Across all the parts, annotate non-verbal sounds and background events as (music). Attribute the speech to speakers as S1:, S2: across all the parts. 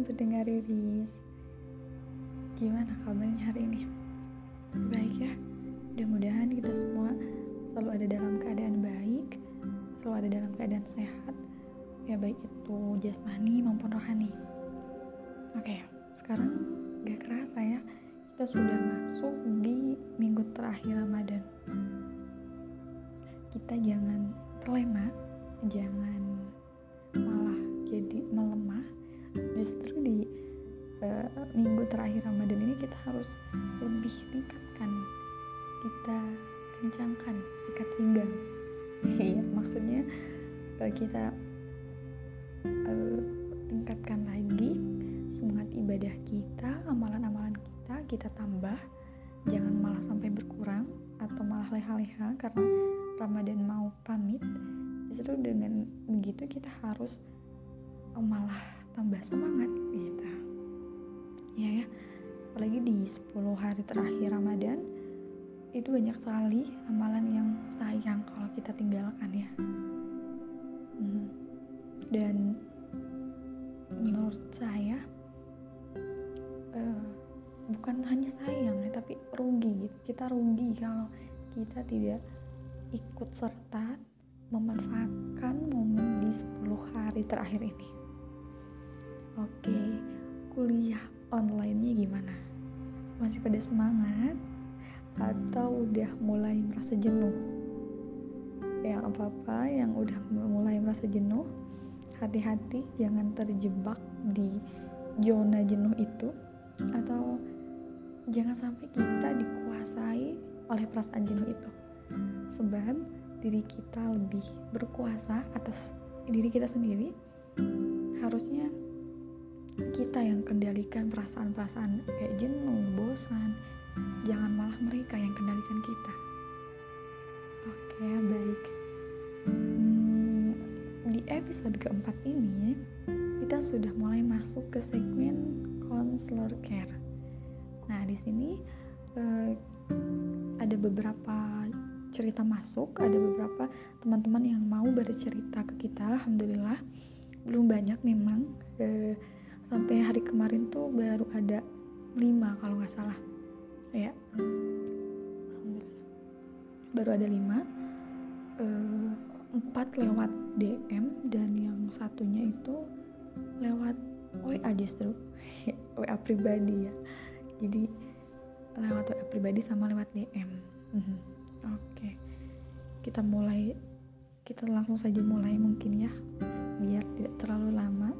S1: pendengar Riris Gimana kabarnya hari ini? Baik ya? Mudah-mudahan kita semua selalu ada dalam keadaan baik Selalu ada dalam keadaan sehat Ya baik itu jasmani maupun rohani Oke, sekarang gak kerasa ya Kita sudah masuk di minggu terakhir Ramadan Kita jangan terlena Jangan malah jadi melemah justru di uh, minggu terakhir Ramadan ini kita harus lebih tingkatkan. Kita kencangkan ikat pinggang. Iya maksudnya uh, kita uh, tingkatkan lagi semangat ibadah kita amalan-amalan kita kita tambah. Jangan malah sampai berkurang atau malah leha-leha karena Ramadan mau pamit. Justru dengan begitu kita harus malah tambah semangat. Gitu. Ya ya. Apalagi di 10 hari terakhir Ramadan itu banyak sekali amalan yang sayang kalau kita tinggalkan ya. Hmm. dan menurut saya uh, bukan hanya sayang ya tapi rugi gitu. Kita rugi kalau kita tidak ikut serta memanfaatkan momen di 10 hari terakhir ini Oke, kuliah online-nya gimana? Masih pada semangat? Atau udah mulai merasa jenuh? Yang apa-apa yang udah mulai merasa jenuh, hati-hati jangan terjebak di zona jenuh itu atau jangan sampai kita dikuasai oleh perasaan jenuh itu sebab diri kita lebih berkuasa atas diri kita sendiri harusnya kita yang kendalikan perasaan-perasaan kayak jenuh, bosan. Jangan malah mereka yang kendalikan kita. Oke, baik. Hmm, di episode keempat ini kita sudah mulai masuk ke segmen counselor care. Nah, di sini uh, ada beberapa cerita masuk, ada beberapa teman-teman yang mau bercerita ke kita. Alhamdulillah, belum banyak memang. Uh, sampai hari kemarin tuh baru ada lima kalau nggak salah. Ya. Baru ada lima. Uh, empat lewat DM dan yang satunya itu lewat WA justru. (laughs) WA pribadi ya. Jadi lewat WA pribadi sama lewat DM mhm. oke. Kita mulai kita langsung saja mulai mungkin ya biar tidak terlalu lama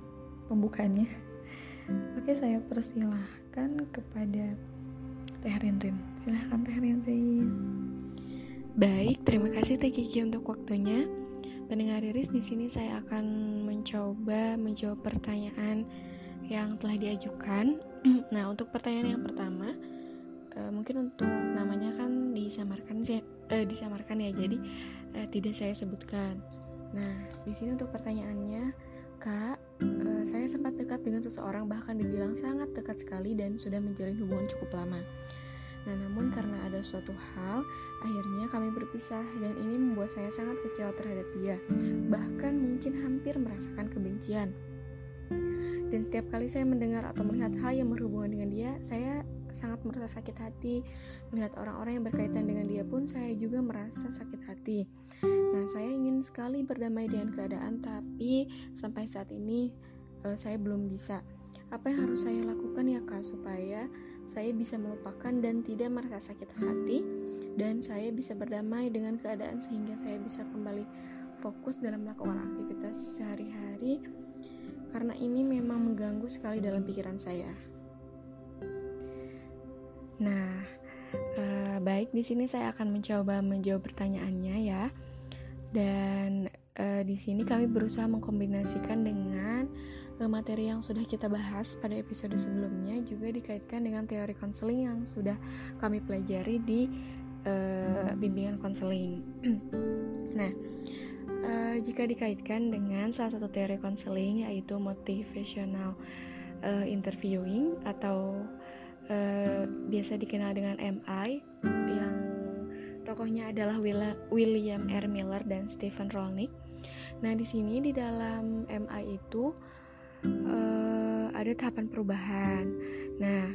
S1: pembukaannya Oke, saya persilahkan kepada Teh Rinrin. Silahkan Teh Rinrin.
S2: Baik, terima kasih Teh Kiki untuk waktunya. Pendengar Iris, di sini saya akan mencoba menjawab pertanyaan yang telah diajukan. (clears throat) nah, untuk pertanyaan yang pertama, uh, mungkin untuk namanya kan disamarkan uh, disamarkan ya, jadi uh, tidak saya sebutkan. Nah, di sini untuk pertanyaannya, Kak, dengan seseorang bahkan dibilang sangat dekat sekali dan sudah menjalin hubungan cukup lama. Nah, namun karena ada suatu hal, akhirnya kami berpisah dan ini membuat saya sangat kecewa terhadap dia. Bahkan mungkin hampir merasakan kebencian. Dan setiap kali saya mendengar atau melihat hal yang berhubungan dengan dia, saya sangat merasa sakit hati. Melihat orang-orang yang berkaitan dengan dia pun saya juga merasa sakit hati. Nah, saya ingin sekali berdamai dengan keadaan, tapi sampai saat ini uh, saya belum bisa. Apa yang harus saya lakukan ya kak supaya saya bisa melupakan dan tidak merasa sakit hati dan saya bisa berdamai dengan keadaan sehingga saya bisa kembali fokus dalam melakukan aktivitas sehari-hari karena ini memang mengganggu sekali dalam pikiran saya. Nah, uh, baik di sini saya akan mencoba menjawab pertanyaannya ya. Dan uh, di sini kami berusaha mengkombinasikan dengan materi yang sudah kita bahas pada episode sebelumnya juga dikaitkan dengan teori konseling yang sudah kami pelajari di uh, bimbingan konseling. (clears throat) nah, uh, jika dikaitkan dengan salah satu teori konseling yaitu motivational uh, interviewing atau uh, biasa dikenal dengan MI yang Tokohnya adalah William R. Miller dan Stephen Rolnick. Nah, di sini di dalam MI itu uh, ada tahapan perubahan. Nah,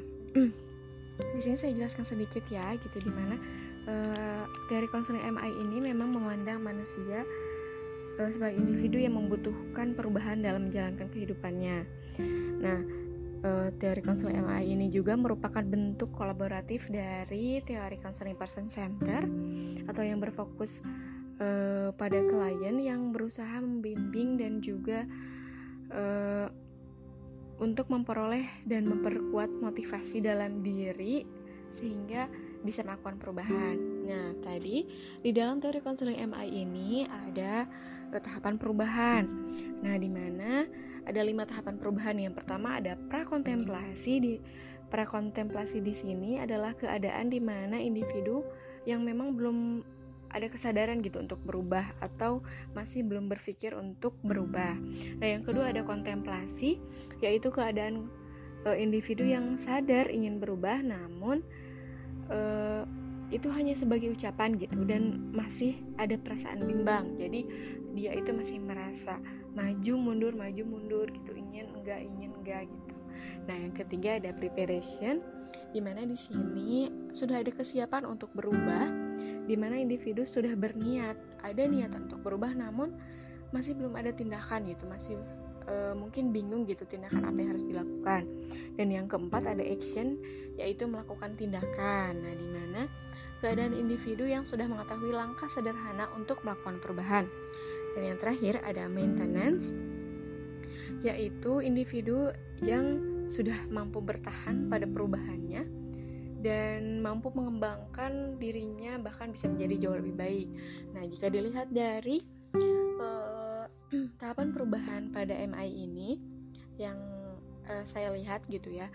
S2: di sini saya jelaskan sedikit ya, gitu di mana uh, teori konseling MI ini memang memandang manusia uh, sebagai individu yang membutuhkan perubahan dalam menjalankan kehidupannya. Nah, uh, teori konseling MI ini juga merupakan bentuk kolaboratif dari teori konseling person center atau yang berfokus uh, pada klien yang berusaha membimbing dan juga uh, untuk memperoleh dan memperkuat motivasi dalam diri sehingga bisa melakukan perubahan. Nah, tadi di dalam teori konseling MI ini ada uh, tahapan perubahan. Nah, di mana ada lima tahapan perubahan. Yang pertama ada prakontemplasi di prakontemplasi di sini adalah keadaan di mana individu yang memang belum ada kesadaran gitu untuk berubah atau masih belum berpikir untuk berubah. Nah, yang kedua ada kontemplasi, yaitu keadaan e, individu yang sadar ingin berubah namun e, itu hanya sebagai ucapan gitu dan masih ada perasaan bimbang. Jadi dia itu masih merasa maju mundur maju mundur gitu ingin enggak ingin enggak gitu. Nah, yang ketiga ada preparation di mana di sini sudah ada kesiapan untuk berubah di mana individu sudah berniat, ada niat untuk berubah namun masih belum ada tindakan gitu, masih e, mungkin bingung gitu tindakan apa yang harus dilakukan. Dan yang keempat ada action yaitu melakukan tindakan. Nah, di mana keadaan individu yang sudah mengetahui langkah sederhana untuk melakukan perubahan. Dan yang terakhir ada maintenance yaitu individu yang sudah mampu bertahan pada perubahannya dan mampu mengembangkan dirinya bahkan bisa menjadi jauh lebih baik. Nah, jika dilihat dari uh, (clears throat) tahapan perubahan pada MI ini yang uh, saya lihat gitu ya,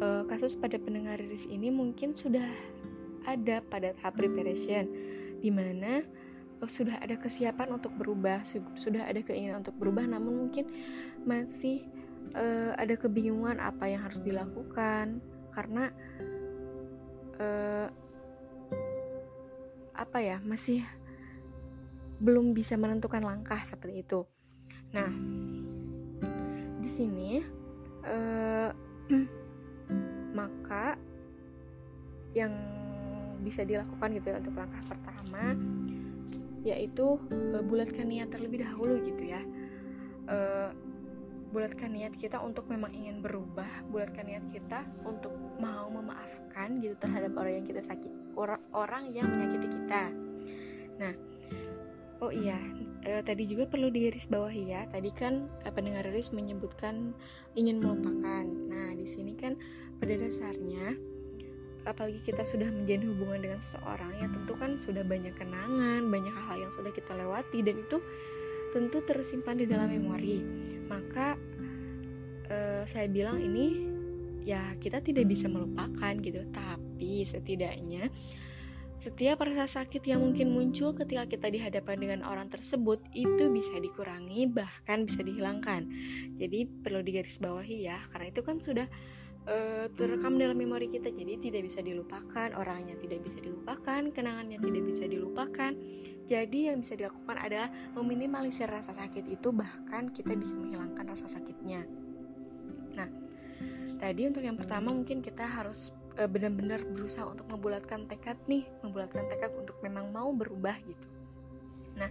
S2: uh, kasus pada pendengar rilis ini mungkin sudah ada pada tahap preparation di mana uh, sudah ada kesiapan untuk berubah, sudah ada keinginan untuk berubah, namun mungkin masih uh, ada kebingungan apa yang harus dilakukan karena uh, apa ya masih belum bisa menentukan langkah seperti itu. Nah, di sini uh, (clears throat) maka yang bisa dilakukan gitu ya untuk langkah pertama yaitu uh, bulatkan niat terlebih dahulu gitu ya. Uh, bulatkan niat kita untuk memang ingin berubah bulatkan niat kita untuk mau memaafkan gitu terhadap orang yang kita sakit orang orang yang menyakiti kita. Nah oh iya eh, tadi juga perlu digaris bawahi ya. Tadi kan eh, pendengar rilis menyebutkan ingin melupakan. Nah di sini kan pada dasarnya apalagi kita sudah menjalin hubungan dengan seseorang ya tentu kan sudah banyak kenangan banyak hal-hal yang sudah kita lewati dan itu tentu tersimpan di dalam memori. Maka uh, saya bilang ini ya kita tidak bisa melupakan gitu, tapi setidaknya setiap rasa sakit yang mungkin muncul ketika kita dihadapkan dengan orang tersebut itu bisa dikurangi bahkan bisa dihilangkan. Jadi perlu digarisbawahi ya, karena itu kan sudah uh, terekam dalam memori kita, jadi tidak bisa dilupakan, orangnya tidak bisa dilupakan, kenangannya tidak bisa dilupakan. Jadi yang bisa dilakukan adalah meminimalisir rasa sakit itu bahkan kita bisa menghilangkan rasa sakitnya. Nah, tadi untuk yang pertama mungkin kita harus e, benar-benar berusaha untuk membulatkan tekad nih, membulatkan tekad untuk memang mau berubah gitu. Nah,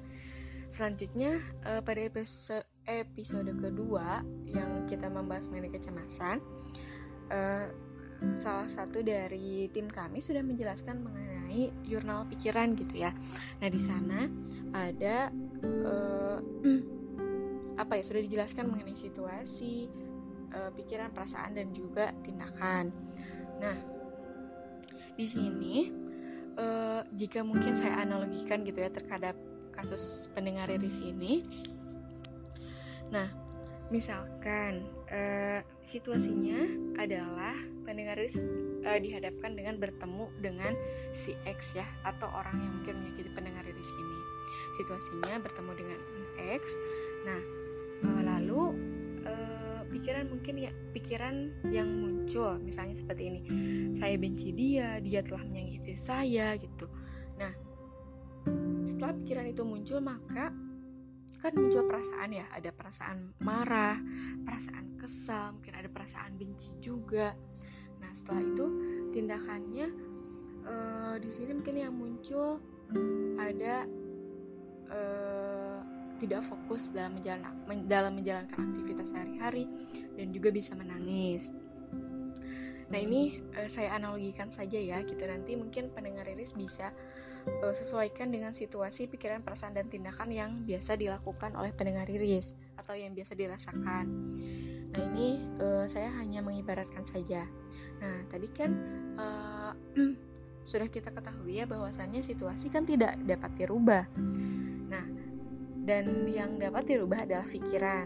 S2: selanjutnya e, pada episode episode kedua yang kita membahas mengenai kecemasan, e, salah satu dari tim kami sudah menjelaskan mengenai jurnal pikiran gitu ya. Nah di sana ada (clears throat) apa ya sudah dijelaskan mengenai situasi, uh, pikiran, perasaan dan juga tindakan. Nah di sini uh, jika mungkin saya analogikan gitu ya terhadap kasus pendengar di sini. Nah misalkan uh, situasinya adalah pendengar uh, dihadapkan dengan bertemu dengan si X ya atau orang yang mungkin menyakiti pendengar di sini. Situasinya bertemu dengan X. Nah, pikiran mungkin ya pikiran yang muncul misalnya seperti ini. Saya benci dia, dia telah menyakiti saya gitu. Nah, setelah pikiran itu muncul maka kan muncul perasaan ya ada perasaan marah perasaan kesal mungkin ada perasaan benci juga nah setelah itu tindakannya uh, di sini mungkin yang muncul ada uh, tidak fokus dalam menjalankan dalam menjalankan aktivitas sehari-hari dan juga bisa menangis Nah ini uh, saya analogikan saja ya gitu nanti mungkin pendengar Iris bisa uh, sesuaikan dengan situasi pikiran perasaan dan tindakan yang biasa dilakukan oleh pendengar Iris atau yang biasa dirasakan. Nah ini uh, saya hanya mengibaratkan saja. Nah tadi kan uh, (clears throat) sudah kita ketahui ya bahwasannya situasi kan tidak dapat dirubah. Nah dan yang dapat dirubah adalah pikiran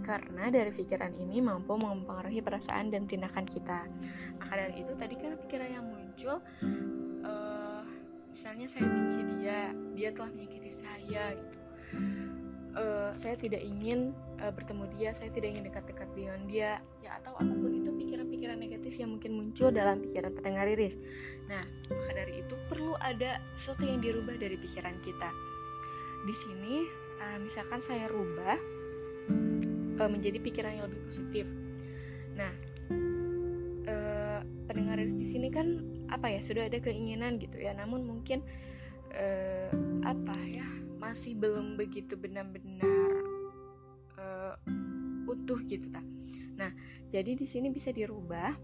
S2: karena dari pikiran ini mampu mempengaruhi perasaan dan tindakan kita. Maka dari itu tadi kan pikiran yang muncul, uh, misalnya saya benci dia, dia telah menyakiti saya, gitu. Uh, saya tidak ingin uh, bertemu dia, saya tidak ingin dekat-dekat dengan dia, ya atau apa pun itu pikiran-pikiran negatif yang mungkin muncul dalam pikiran pendengar iris. Nah, maka dari itu perlu ada sesuatu yang dirubah dari pikiran kita. Di sini, uh, misalkan saya rubah uh, menjadi pikiran yang lebih positif. Nah, uh, pendengar di sini kan apa ya sudah ada keinginan gitu ya, namun mungkin uh, apa ya masih belum begitu benar-benar uh, utuh gitu ta. Nah, jadi di sini bisa dirubah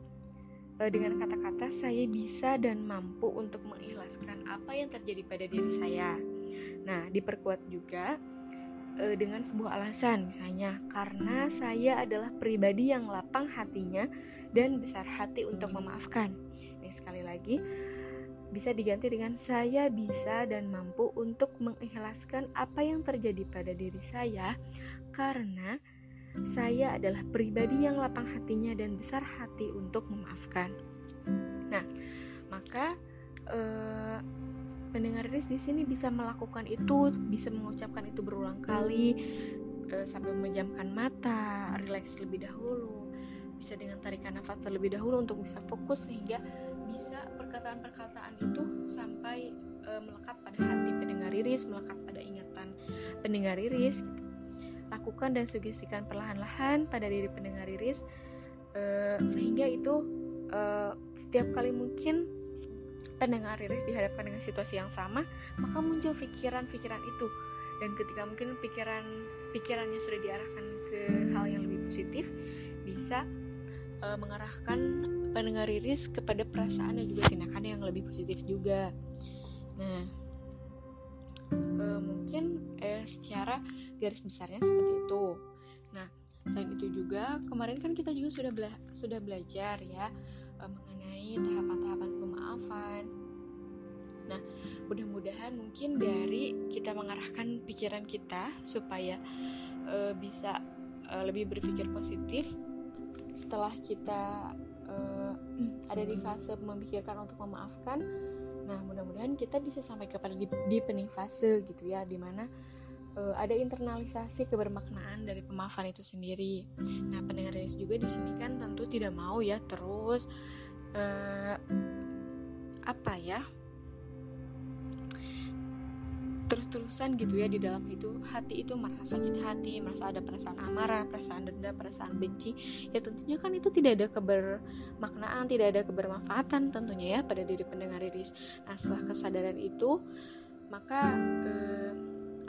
S2: dengan kata-kata saya bisa dan mampu untuk mengikhlaskan apa yang terjadi pada diri saya. Nah, diperkuat juga e, dengan sebuah alasan misalnya karena saya adalah pribadi yang lapang hatinya dan besar hati untuk memaafkan. Ini sekali lagi bisa diganti dengan saya bisa dan mampu untuk mengikhlaskan apa yang terjadi pada diri saya karena saya adalah pribadi yang lapang hatinya dan besar hati untuk memaafkan. Nah, maka eh, pendengar Riz di sini bisa melakukan itu, bisa mengucapkan itu berulang kali e, sambil memejamkan mata, rileks lebih dahulu, bisa dengan tarikan nafas terlebih dahulu untuk bisa fokus sehingga bisa perkataan-perkataan itu sampai e, melekat pada hati pendengar Iris, melekat pada ingatan pendengar Iris. Gitu. Lakukan dan sugestikan perlahan-lahan pada diri pendengar Iris e, sehingga itu setiap kali mungkin pendengar Riris dihadapkan dengan situasi yang sama, maka muncul pikiran-pikiran itu. Dan ketika mungkin pikiran pikirannya sudah diarahkan ke hal yang lebih positif, bisa uh, mengarahkan pendengar Riris kepada perasaan dan juga tindakan yang lebih positif juga. Nah, uh, mungkin eh, secara garis besarnya seperti itu. Nah, selain itu juga kemarin kan kita juga sudah bela sudah belajar ya mengenai tahapan-tahapan Nah, mudah-mudahan mungkin dari kita mengarahkan pikiran kita supaya uh, bisa uh, lebih berpikir positif setelah kita uh, ada di fase memikirkan untuk memaafkan. Nah, mudah-mudahan kita bisa sampai kepada di, di penifase gitu ya, di mana uh, ada internalisasi kebermaknaan dari pemaafan itu sendiri. Nah, pendengar juga di sini kan tentu tidak mau ya terus apa ya terus-terusan gitu ya di dalam itu hati itu merasa sakit hati merasa ada perasaan amarah perasaan dendam perasaan benci ya tentunya kan itu tidak ada kebermaknaan tidak ada kebermanfaatan tentunya ya pada diri pendengar iris. Nah setelah kesadaran itu maka eh,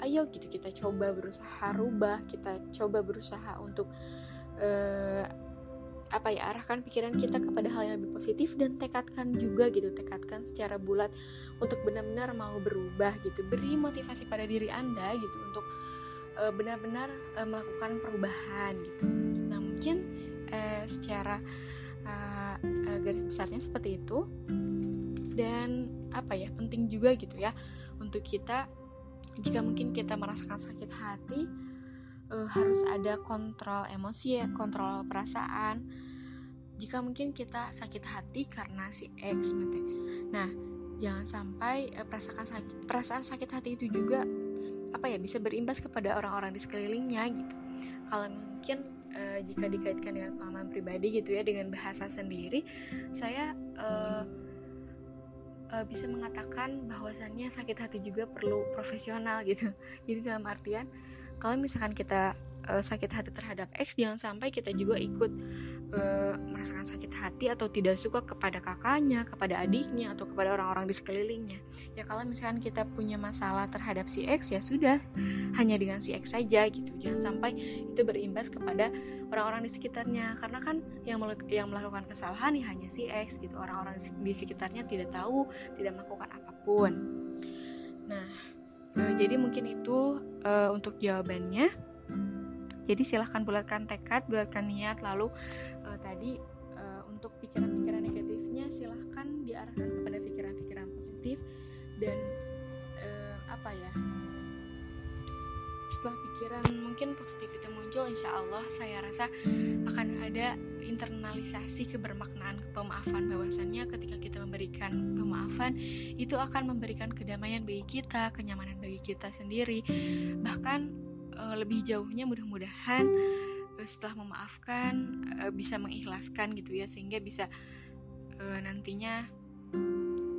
S2: ayo gitu kita coba berusaha rubah kita coba berusaha untuk eh, apa ya arahkan pikiran kita kepada hal yang lebih positif dan tekadkan juga gitu tekadkan secara bulat untuk benar-benar mau berubah gitu. Beri motivasi pada diri anda gitu untuk uh, benar-benar uh, melakukan perubahan gitu. Nah mungkin uh, secara uh, uh, garis besarnya seperti itu. Dan apa ya penting juga gitu ya untuk kita jika mungkin kita merasakan sakit hati uh, harus ada kontrol emosi ya, kontrol perasaan. Jika mungkin kita sakit hati karena si X, mate. Nah, jangan sampai uh, perasaan sakit perasaan sakit hati itu juga apa ya bisa berimbas kepada orang-orang di sekelilingnya gitu. Kalau mungkin uh, jika dikaitkan dengan pengalaman pribadi gitu ya dengan bahasa sendiri, saya uh, bisa mengatakan bahwasannya sakit hati juga perlu profesional gitu jadi dalam artian kalau misalkan kita uh, sakit hati terhadap X jangan sampai kita juga ikut uh, merasakan sakit hati atau tidak suka kepada kakaknya, kepada adiknya atau kepada orang-orang di sekelilingnya. Ya kalau misalkan kita punya masalah terhadap si X ya sudah hanya dengan si X saja gitu. Jangan sampai itu berimbas kepada orang-orang di sekitarnya karena kan yang yang melakukan kesalahan ya hanya si X gitu. Orang-orang di sekitarnya tidak tahu, tidak melakukan apa pun. Nah, uh, jadi mungkin itu uh, untuk jawabannya. Jadi silahkan bulatkan tekad, bulatkan niat, lalu uh, tadi uh, untuk pikiran-pikiran negatifnya silahkan diarahkan kepada pikiran-pikiran positif dan uh, apa ya? Setelah pikiran mungkin positif itu muncul, insya Allah saya rasa akan ada internalisasi kebermaknaan pemaafan bahwasannya ketika kita memberikan pemaafan itu akan memberikan kedamaian bagi kita, kenyamanan bagi kita sendiri, bahkan uh, lebih jauhnya mudah-mudahan uh, setelah memaafkan uh, bisa mengikhlaskan gitu ya sehingga bisa nantinya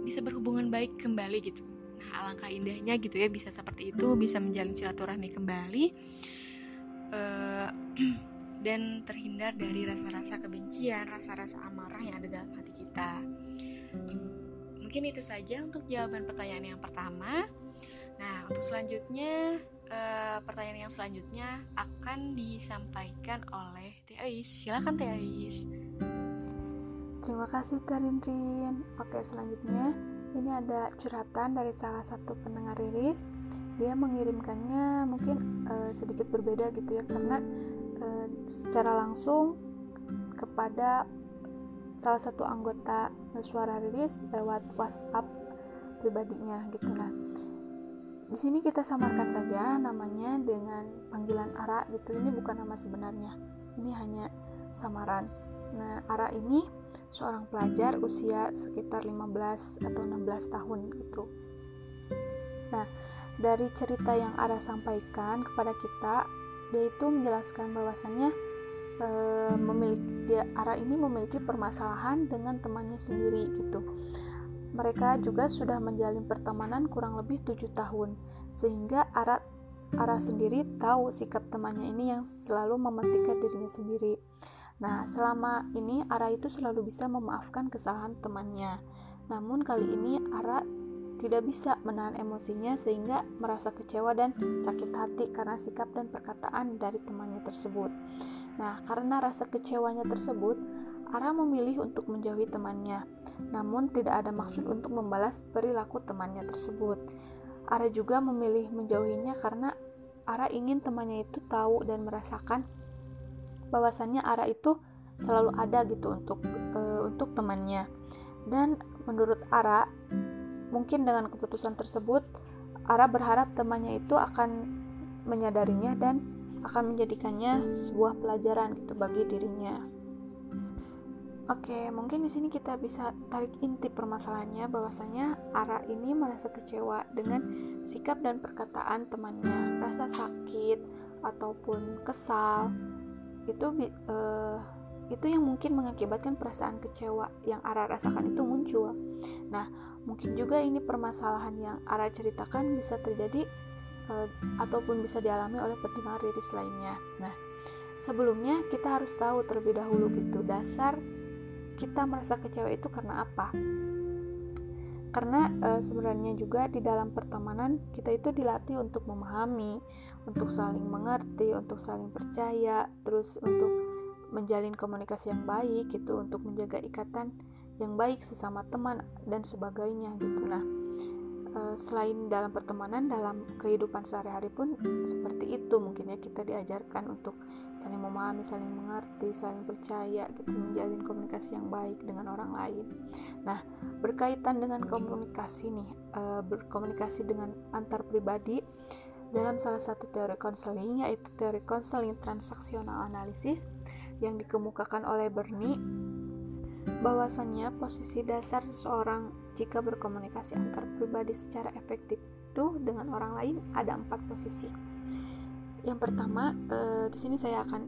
S2: bisa berhubungan baik kembali gitu. Nah, alangkah indahnya gitu ya bisa seperti itu, bisa menjalin silaturahmi kembali (clears throat) dan terhindar dari rasa-rasa kebencian, rasa-rasa amarah yang ada dalam hati kita. Mungkin itu saja untuk jawaban pertanyaan yang pertama. Nah, untuk selanjutnya uh, pertanyaan yang selanjutnya akan disampaikan oleh Teh. Silakan Teh.
S3: Terima kasih Tarinrin. Oke, selanjutnya ini ada curhatan dari salah satu pendengar Riris. Dia mengirimkannya mungkin uh, sedikit berbeda gitu ya karena secara langsung kepada salah satu anggota suara Riris lewat WhatsApp pribadinya gitu nah di sini kita samarkan saja namanya dengan panggilan Ara gitu. Ini bukan nama sebenarnya. Ini hanya samaran. Nah, Ara ini seorang pelajar usia sekitar 15 atau 16 tahun gitu. Nah, dari cerita yang Ara sampaikan kepada kita, dia itu menjelaskan bahwasannya e, memiliki dia Ara ini memiliki permasalahan dengan temannya sendiri gitu mereka juga sudah menjalin pertemanan kurang lebih tujuh tahun, sehingga Ara, Ara sendiri tahu sikap temannya ini yang selalu mementingkan dirinya sendiri. Nah, selama ini Ara itu selalu bisa memaafkan kesalahan temannya. Namun kali ini Ara tidak bisa menahan emosinya sehingga merasa kecewa dan sakit hati karena sikap dan perkataan dari temannya tersebut. Nah, karena rasa kecewanya tersebut, Ara memilih untuk menjauhi temannya, namun tidak ada maksud untuk membalas perilaku temannya tersebut. Ara juga memilih menjauhinya karena Ara ingin temannya itu tahu dan merasakan bahwasannya Ara itu selalu ada gitu untuk uh, untuk temannya. Dan menurut Ara, mungkin dengan keputusan tersebut, Ara berharap temannya itu akan menyadarinya dan akan menjadikannya sebuah pelajaran gitu bagi dirinya. Oke, mungkin di sini kita bisa tarik inti permasalahannya bahwasanya Ara ini merasa kecewa dengan sikap dan perkataan temannya, rasa sakit ataupun kesal itu uh, itu yang mungkin mengakibatkan perasaan kecewa yang Ara rasakan itu muncul. Nah, mungkin juga ini permasalahan yang Ara ceritakan bisa terjadi uh, ataupun bisa dialami oleh pendengar riris lainnya. Nah, sebelumnya kita harus tahu terlebih dahulu gitu dasar kita merasa kecewa itu karena apa? Karena e, sebenarnya juga di dalam pertemanan kita itu dilatih untuk memahami, untuk saling mengerti, untuk saling percaya, terus untuk menjalin komunikasi yang baik gitu, untuk menjaga ikatan yang baik sesama teman dan sebagainya gitu. Nah, uh, selain dalam pertemanan dalam kehidupan sehari-hari pun seperti itu mungkin ya kita diajarkan untuk saling memahami saling mengerti saling percaya gitu menjalin komunikasi yang baik dengan orang lain nah berkaitan dengan komunikasi nih uh, berkomunikasi dengan antar pribadi dalam salah satu teori konseling yaitu teori konseling transaksional analisis yang dikemukakan oleh Bernie bahwasannya posisi dasar seseorang jika berkomunikasi antar pribadi secara efektif itu dengan orang lain ada empat posisi. Yang pertama, e, di sini saya akan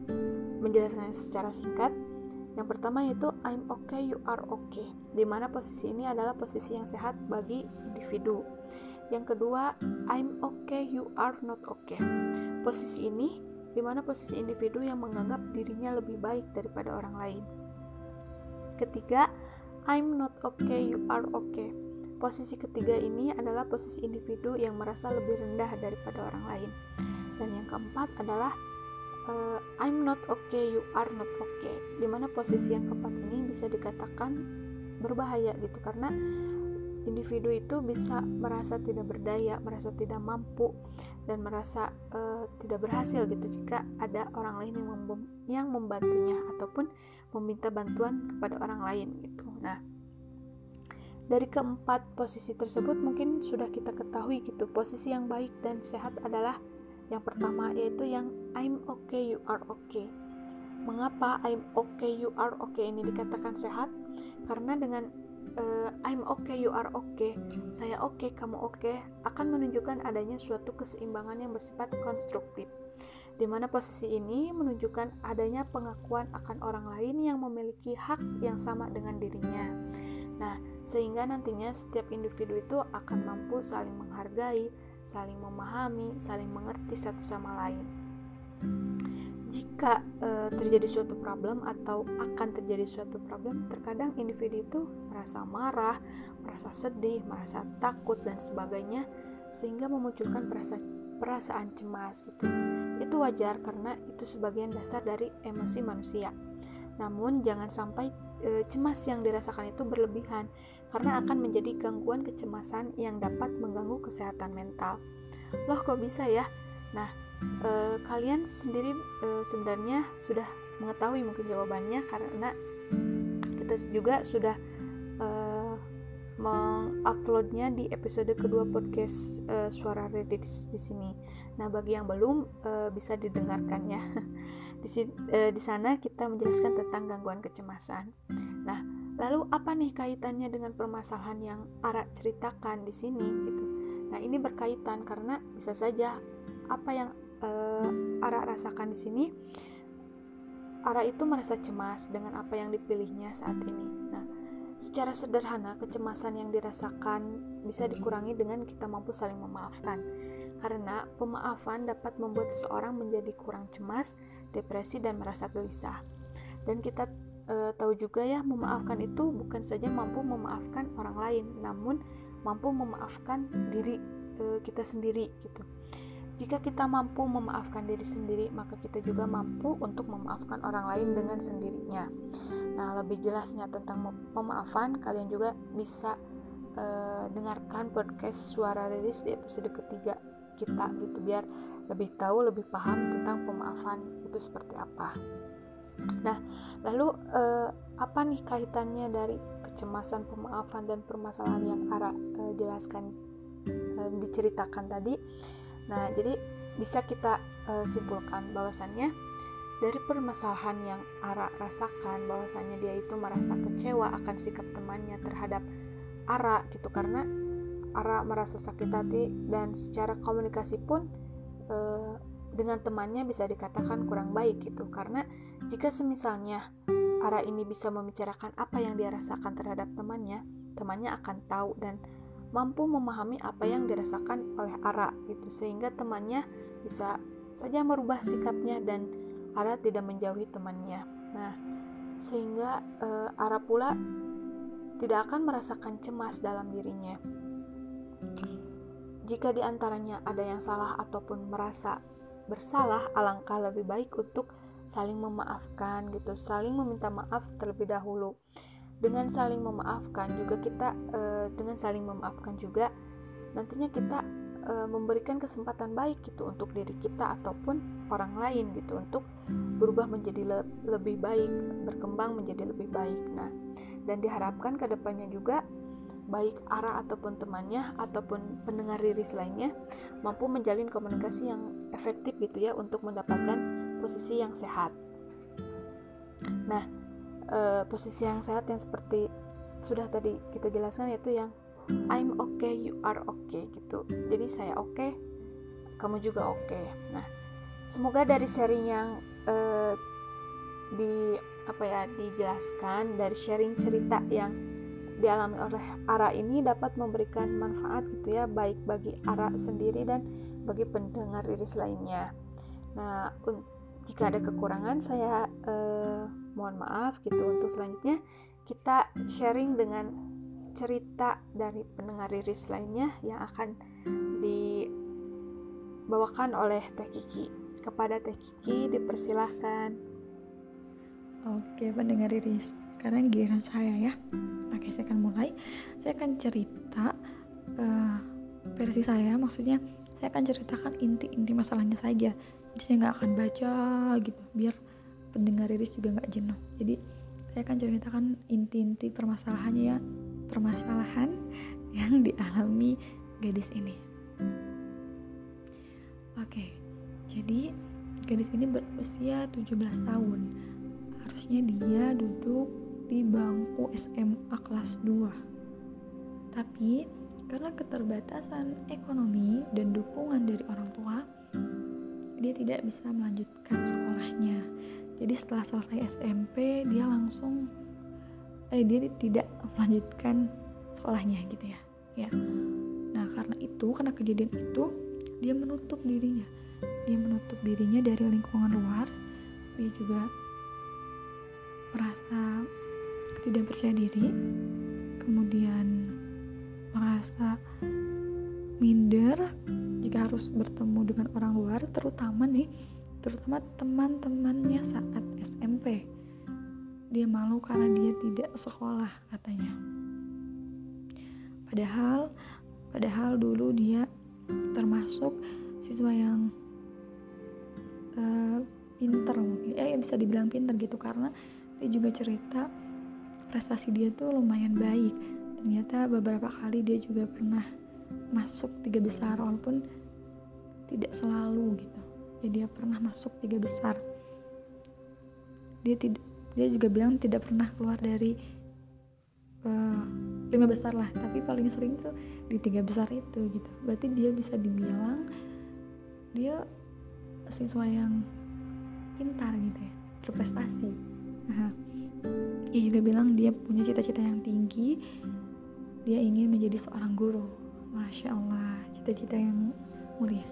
S3: menjelaskan secara singkat. Yang pertama yaitu I'm okay, you are okay. Di mana posisi ini adalah posisi yang sehat bagi individu. Yang kedua, I'm okay, you are not okay. Posisi ini di mana posisi individu yang menganggap dirinya lebih baik daripada orang lain. Ketiga, I'm not okay, you are okay. Posisi ketiga ini adalah posisi individu yang merasa lebih rendah daripada orang lain. Dan yang keempat adalah uh, I'm not okay, you are not okay. Di mana posisi yang keempat ini bisa dikatakan berbahaya gitu karena individu itu bisa merasa tidak berdaya, merasa tidak mampu dan merasa uh, tidak berhasil gitu jika ada orang lain yang, mem yang membantunya ataupun meminta bantuan kepada orang lain gitu. Nah, dari keempat posisi tersebut mungkin sudah kita ketahui gitu. Posisi yang baik dan sehat adalah yang pertama yaitu yang I'm okay, you are okay. Mengapa I'm okay, you are okay ini dikatakan sehat? Karena dengan uh, I'm okay, you are okay, saya oke, okay, kamu oke, okay, akan menunjukkan adanya suatu keseimbangan yang bersifat konstruktif. Di mana posisi ini menunjukkan adanya pengakuan akan orang lain yang memiliki hak yang sama dengan dirinya. Nah, sehingga nantinya setiap individu itu akan mampu saling menghargai, saling memahami, saling mengerti satu sama lain jika e, terjadi suatu problem atau akan terjadi suatu problem, terkadang individu itu merasa marah, merasa sedih, merasa takut dan sebagainya sehingga memunculkan perasa, perasaan cemas gitu. Itu wajar karena itu sebagian dasar dari emosi manusia. Namun jangan sampai e, cemas yang dirasakan itu berlebihan karena akan menjadi gangguan kecemasan yang dapat mengganggu kesehatan mental. Loh kok bisa ya? Nah, e, kalian sendiri e, sebenarnya sudah mengetahui mungkin jawabannya karena kita juga sudah e, menguploadnya di episode kedua podcast e, suara Reddit di, sini. Nah bagi yang belum e, bisa didengarkan ya. (laughs) di, e, di sana kita menjelaskan tentang gangguan kecemasan. Nah lalu apa nih kaitannya dengan permasalahan yang Ara ceritakan di sini gitu? Nah ini berkaitan karena bisa saja apa yang uh, Ara rasakan di sini, Ara itu merasa cemas dengan apa yang dipilihnya saat ini. Nah, secara sederhana kecemasan yang dirasakan bisa dikurangi dengan kita mampu saling memaafkan. Karena pemaafan dapat membuat seseorang menjadi kurang cemas, depresi dan merasa gelisah. Dan kita e, tahu juga ya, memaafkan itu bukan saja mampu memaafkan orang lain, namun mampu memaafkan diri e, kita sendiri gitu. Jika kita mampu memaafkan diri sendiri, maka kita juga mampu untuk memaafkan orang lain dengan sendirinya. Nah, lebih jelasnya tentang pemaafan, kalian juga bisa uh, dengarkan podcast Suara Riris di episode ketiga kita gitu biar lebih tahu, lebih paham tentang pemaafan itu seperti apa. Nah, lalu uh, apa nih kaitannya dari kecemasan, pemaafan dan permasalahan yang Ara uh, jelaskan diceritakan tadi? Nah, jadi bisa kita uh, simpulkan bahwasannya dari permasalahan yang Ara rasakan bahwasannya dia itu merasa kecewa akan sikap temannya terhadap Ara gitu. Karena Ara merasa sakit hati dan secara komunikasi pun uh, dengan temannya bisa dikatakan kurang baik gitu. Karena jika semisalnya Ara ini bisa membicarakan apa yang dia rasakan terhadap temannya, temannya akan tahu dan mampu memahami apa yang dirasakan oleh Ara gitu sehingga temannya bisa saja merubah sikapnya dan Ara tidak menjauhi temannya. Nah, sehingga uh, Ara pula tidak akan merasakan cemas dalam dirinya. Jika di antaranya ada yang salah ataupun merasa bersalah, alangkah lebih baik untuk saling memaafkan gitu, saling meminta maaf terlebih dahulu dengan saling memaafkan juga kita uh, dengan saling memaafkan juga nantinya kita uh, memberikan kesempatan baik gitu untuk diri kita ataupun orang lain gitu untuk berubah menjadi le lebih baik berkembang menjadi lebih baik nah dan diharapkan ke depannya juga baik arah ataupun temannya ataupun pendengar riris lainnya mampu menjalin komunikasi yang efektif gitu ya untuk mendapatkan posisi yang sehat. Nah, uh, posisi yang sehat yang seperti sudah tadi kita jelaskan yaitu yang I'm okay, you are okay gitu. Jadi saya oke, okay, kamu juga oke. Okay. Nah, semoga dari sharing yang uh, di apa ya dijelaskan dari sharing cerita yang dialami oleh Ara ini dapat memberikan manfaat gitu ya baik bagi Ara sendiri dan bagi pendengar Iris lainnya. Nah, jika ada kekurangan saya eh, mohon maaf gitu untuk selanjutnya kita sharing dengan cerita dari pendengar Iris lainnya yang akan dibawakan oleh Teh Kiki. Kepada Teh Kiki dipersilahkan.
S1: Oke, pendengar Iris. Sekarang giliran saya ya. Oke, saya akan mulai. Saya akan cerita uh, versi saya, maksudnya saya akan ceritakan inti-inti masalahnya saja. Jadi saya nggak akan baca gitu, biar pendengar Iris juga nggak jenuh. Jadi saya akan ceritakan inti-inti permasalahannya ya, permasalahan (laughs) yang dialami gadis ini. Oke, jadi gadis ini berusia 17 tahun. Harusnya dia duduk di bangku SMA kelas 2. Tapi karena keterbatasan ekonomi dan dukungan dari orang tua, dia tidak bisa melanjutkan sekolahnya. Jadi setelah selesai SMP, dia langsung eh dia tidak melanjutkan sekolahnya gitu ya. Ya. Nah, karena itu, karena kejadian itu, dia menutup dirinya dia menutup dirinya dari lingkungan luar dia juga merasa tidak percaya diri kemudian merasa minder jika harus bertemu dengan orang luar terutama nih terutama teman-temannya saat SMP dia malu karena dia tidak sekolah katanya. Padahal padahal dulu dia termasuk siswa yang uh, pinter mungkin eh bisa dibilang pinter gitu karena dia juga cerita prestasi dia tuh lumayan baik. Ternyata beberapa kali dia juga pernah masuk tiga besar walaupun tidak selalu gitu dia pernah masuk tiga besar. Dia dia juga bilang tidak pernah keluar dari uh, lima besar lah. Tapi paling sering tuh di tiga besar itu gitu. Berarti dia bisa dibilang dia siswa yang pintar gitu ya berprestasi. Dia juga bilang dia punya cita-cita yang tinggi. Dia ingin menjadi seorang guru. Masya Allah cita-cita yang mulia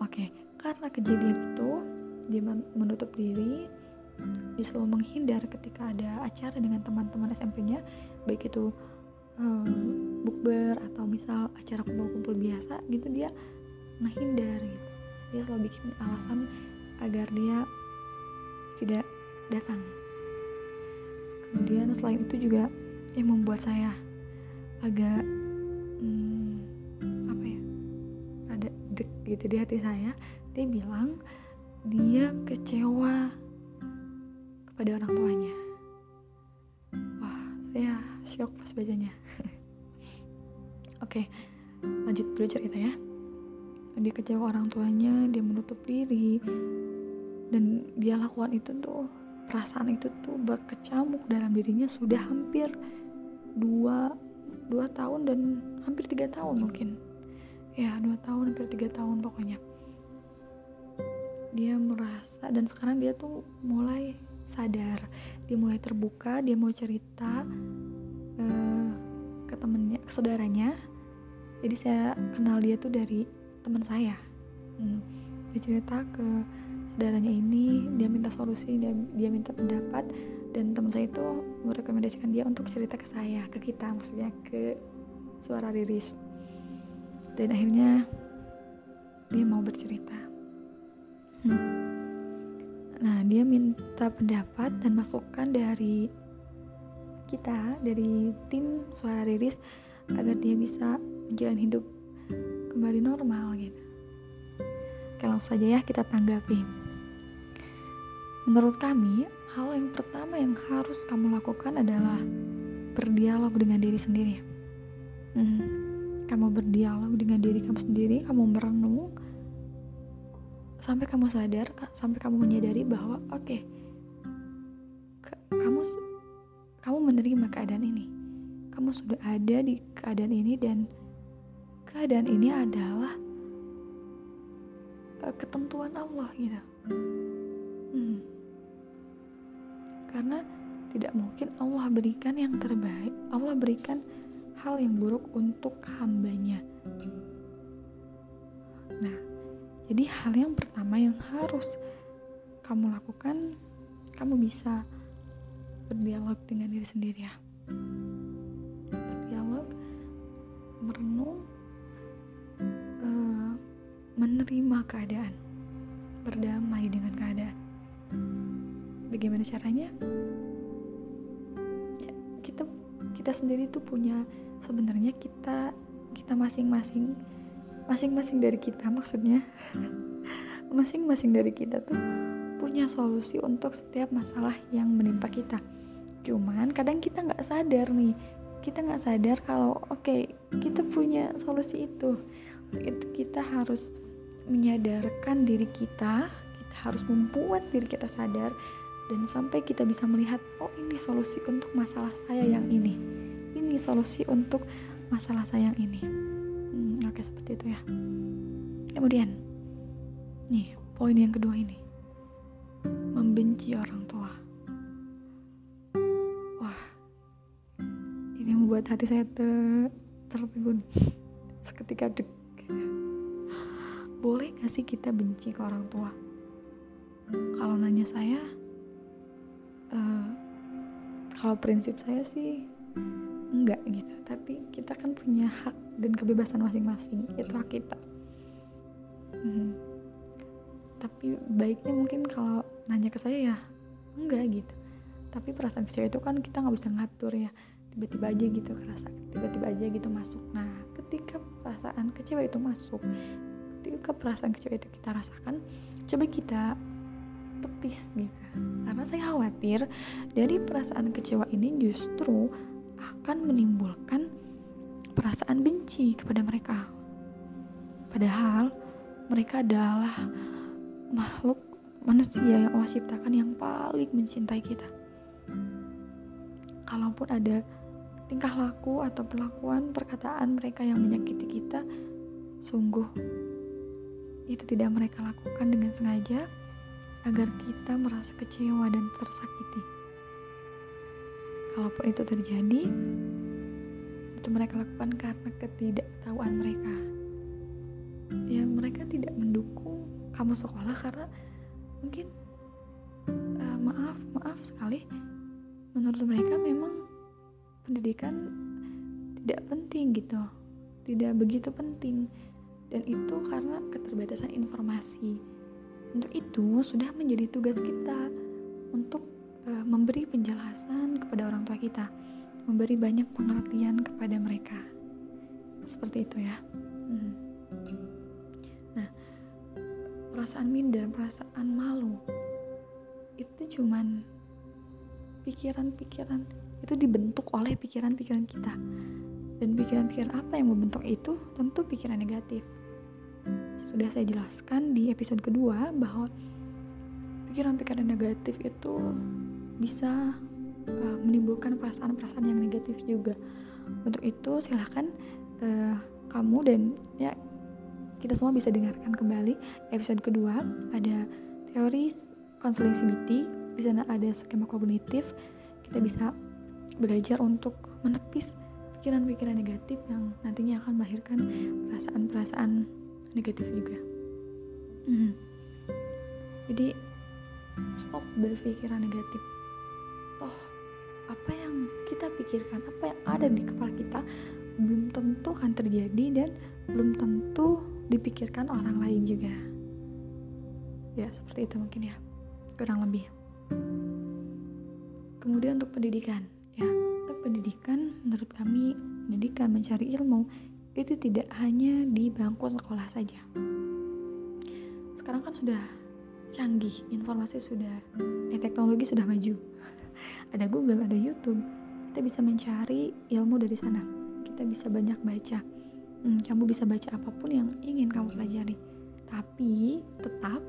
S1: oke okay. karena kejadian itu dia menutup diri dia selalu menghindar ketika ada acara dengan teman-teman SMP-nya baik itu um, bukber atau misal acara kumpul-kumpul biasa gitu dia menghindar gitu dia selalu bikin alasan agar dia tidak datang kemudian selain itu juga yang membuat saya agak hmm, gitu di hati saya dia bilang dia kecewa kepada orang tuanya. Wah saya shock pas bacanya. (laughs) Oke lanjut dulu cerita ya. Dia kecewa orang tuanya dia menutup diri dan dia lakukan itu tuh perasaan itu tuh berkecamuk dalam dirinya sudah hampir dua dua tahun dan hampir tiga tahun mungkin ya dua tahun hampir tiga tahun pokoknya. Dia merasa dan sekarang dia tuh mulai sadar. Dia mulai terbuka dia mau cerita uh, ke temennya ke saudaranya. Jadi saya kenal dia tuh dari teman saya. Hmm, dia cerita ke saudaranya ini dia minta solusi dia, dia minta pendapat. Dan teman saya itu merekomendasikan dia untuk cerita ke saya ke kita maksudnya ke suara riris dan akhirnya dia mau bercerita hmm Nah, dia minta pendapat dan masukan dari kita, dari tim suara riris agar dia bisa menjalani hidup kembali normal gitu. Langsung saja ya kita tanggapi. Menurut kami, hal yang pertama yang harus kamu lakukan adalah berdialog dengan diri sendiri. Hmm, kamu berdialog dengan diri kamu sendiri, kamu merenung, sampai kamu sadar sampai kamu menyadari bahwa oke okay, kamu kamu menerima keadaan ini. Kamu sudah ada di keadaan ini dan keadaan ini adalah uh, ketentuan Allah gitu. Hmm. karena tidak mungkin Allah berikan yang terbaik Allah berikan hal yang buruk untuk hambanya. Nah jadi hal yang pertama yang harus kamu lakukan kamu bisa berdialog dengan diri sendiri ya. Berdialog merenung uh, menerima keadaan berdamai dengan keadaan. Bagaimana caranya? Ya, kita kita sendiri tuh punya sebenarnya kita kita masing-masing masing-masing dari kita maksudnya. (laughs) Masing-masing dari kita tuh punya solusi untuk setiap masalah yang menimpa kita. Cuman kadang kita nggak sadar nih. Kita nggak sadar kalau oke okay, kita punya solusi itu. Itu kita harus menyadarkan diri kita kita harus membuat diri kita sadar dan sampai kita bisa melihat oh ini solusi untuk masalah saya yang ini solusi untuk masalah saya yang ini. Hmm, oke okay, seperti itu ya. Kemudian nih poin yang kedua ini. Membenci orang tua. Wah ini membuat hati saya ter tertegun (laughs) seketika dek boleh gak sih kita benci ke orang tua? Kalau nanya saya uh, kalau prinsip saya sih enggak gitu. Tapi kita kan punya hak dan kebebasan masing-masing. Itu hak kita. Hmm. tapi baiknya mungkin kalau nanya ke saya ya enggak gitu. Tapi perasaan kecewa itu kan kita nggak bisa ngatur ya. Tiba-tiba aja gitu kerasa tiba-tiba aja gitu masuk. Nah ketika perasaan kecewa itu masuk ketika perasaan kecewa itu kita rasakan coba kita tepis gitu. Karena saya khawatir dari perasaan kecewa ini justru akan menimbulkan perasaan benci kepada mereka padahal mereka adalah makhluk manusia yang Allah ciptakan yang paling mencintai kita kalaupun ada tingkah laku atau perlakuan perkataan mereka yang menyakiti kita sungguh itu tidak mereka lakukan dengan sengaja agar kita merasa kecewa dan tersakiti. Kalaupun itu terjadi, itu mereka lakukan karena ketidaktahuan mereka. Ya, mereka tidak mendukung kamu sekolah karena mungkin uh, maaf, maaf sekali menurut mereka memang pendidikan tidak penting gitu. Tidak begitu penting dan itu karena keterbatasan informasi untuk itu sudah menjadi tugas kita untuk uh, memberi penjelasan kepada orang tua kita, memberi banyak pengertian kepada mereka. Seperti itu ya. Hmm. Nah, perasaan minder, perasaan malu itu cuman pikiran-pikiran itu dibentuk oleh pikiran-pikiran kita. Dan pikiran-pikiran apa yang membentuk itu? Tentu pikiran negatif sudah saya jelaskan di episode kedua bahwa pikiran-pikiran negatif itu bisa uh, menimbulkan perasaan-perasaan yang negatif juga. Untuk itu silahkan uh, kamu dan ya kita semua bisa dengarkan kembali episode kedua ada teori konseling CBT di sana ada skema kognitif kita bisa belajar untuk menepis pikiran-pikiran negatif yang nantinya akan melahirkan perasaan-perasaan negatif juga hmm. jadi stop berpikiran negatif toh apa yang kita pikirkan apa yang ada di kepala kita belum tentu akan terjadi dan belum tentu dipikirkan orang lain juga ya seperti itu mungkin ya kurang lebih kemudian untuk pendidikan ya untuk pendidikan menurut kami pendidikan mencari ilmu itu tidak hanya di bangku sekolah saja. Sekarang kan sudah canggih, informasi sudah, eh, teknologi sudah maju. Ada Google, ada YouTube, kita bisa mencari ilmu dari sana. Kita bisa banyak baca. Hmm, kamu bisa baca apa pun yang ingin kamu pelajari. Tapi tetap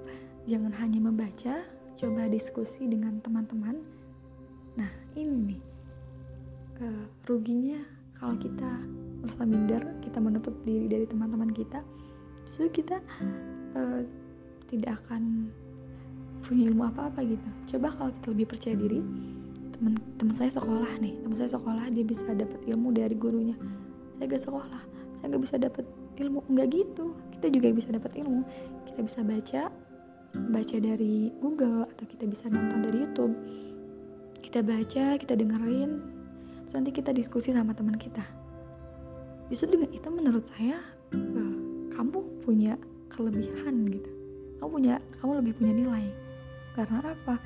S1: jangan hanya membaca, coba diskusi dengan teman-teman. Nah, ini nih uh, ruginya kalau kita merasa minder kita menutup diri dari teman-teman kita justru kita uh, tidak akan punya ilmu apa-apa gitu coba kalau kita lebih percaya diri teman teman saya sekolah nih. Teman saya sekolah dia bisa dapat ilmu dari gurunya. Saya gak sekolah. Saya gak bisa dapat ilmu. Nggak gitu. Kita juga bisa dapat ilmu. Kita bisa baca baca dari Google atau kita bisa nonton dari YouTube. Kita baca kita dengerin. Terus nanti kita diskusi sama teman kita. Justru dengan itu menurut saya uh, kamu punya kelebihan gitu. Kamu punya kamu lebih punya nilai. Karena apa?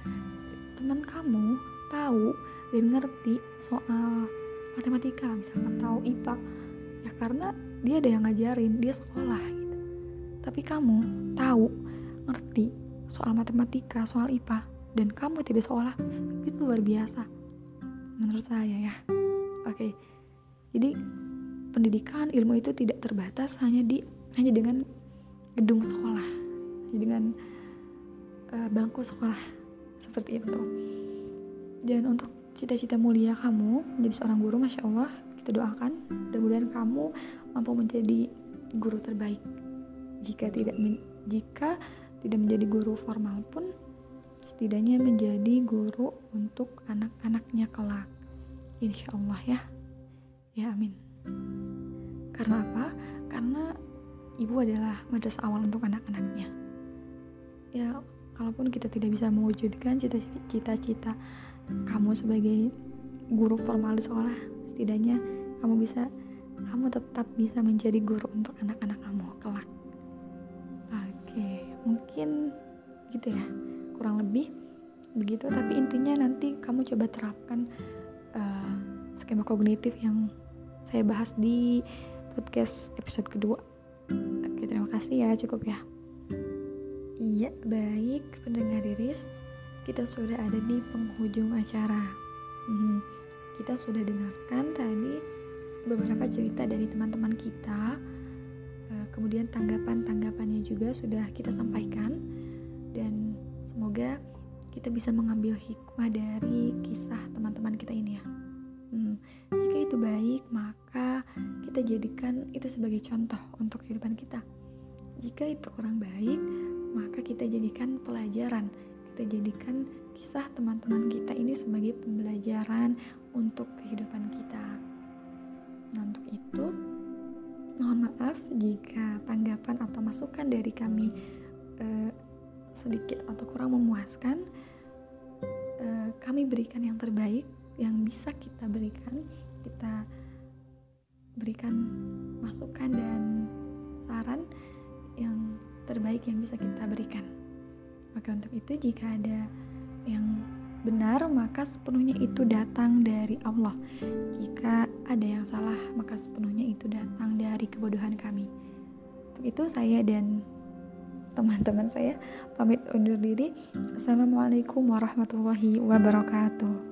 S1: Teman kamu tahu dan ngerti soal matematika misalkan tahu IPA ya karena dia ada yang ngajarin dia sekolah gitu. Tapi kamu tahu ngerti soal matematika soal IPA dan kamu tidak sekolah itu luar biasa menurut saya ya. Oke jadi pendidikan ilmu itu tidak terbatas hanya di hanya dengan gedung sekolah hanya dengan uh, bangku sekolah seperti itu dan untuk cita-cita mulia kamu menjadi seorang guru masya Allah kita doakan mudah-mudahan kamu mampu menjadi guru terbaik. Jika tidak jika tidak menjadi guru formal pun setidaknya menjadi guru untuk anak-anaknya kelak. Insya Allah ya. Ya amin. Karena apa? Karena ibu adalah madrasah awal untuk anak-anaknya. Ya kalaupun kita tidak bisa mewujudkan cita-cita kamu sebagai guru formal di sekolah setidaknya kamu bisa kamu tetap bisa menjadi guru untuk anak-anak kamu kelak. Oke mungkin gitu ya kurang lebih begitu. Tapi intinya nanti kamu coba terapkan uh, skema kognitif yang saya bahas di podcast episode kedua. Oke terima kasih ya cukup ya. Iya baik pendengar iris kita sudah ada di penghujung acara. Hmm, kita sudah dengarkan tadi beberapa cerita dari teman-teman kita. Eh, kemudian tanggapan-tanggapannya juga sudah kita sampaikan dan semoga kita bisa mengambil hikmah dari kisah teman-teman kita ini ya. Hmm, jika itu baik, maka kita jadikan itu sebagai contoh untuk kehidupan kita. Jika itu kurang baik, maka kita jadikan pelajaran kita jadikan kisah teman-teman kita ini sebagai pembelajaran untuk kehidupan kita. Nah, untuk itu, mohon maaf jika tanggapan atau masukan dari kami eh, sedikit atau kurang memuaskan. Eh, kami berikan yang terbaik yang bisa kita berikan, kita berikan masukan dan saran yang terbaik yang bisa kita berikan. Maka untuk itu jika ada yang benar maka sepenuhnya itu datang dari Allah. Jika ada yang salah maka sepenuhnya itu datang dari kebodohan kami. Untuk itu saya dan teman-teman saya pamit undur diri. Assalamualaikum warahmatullahi wabarakatuh.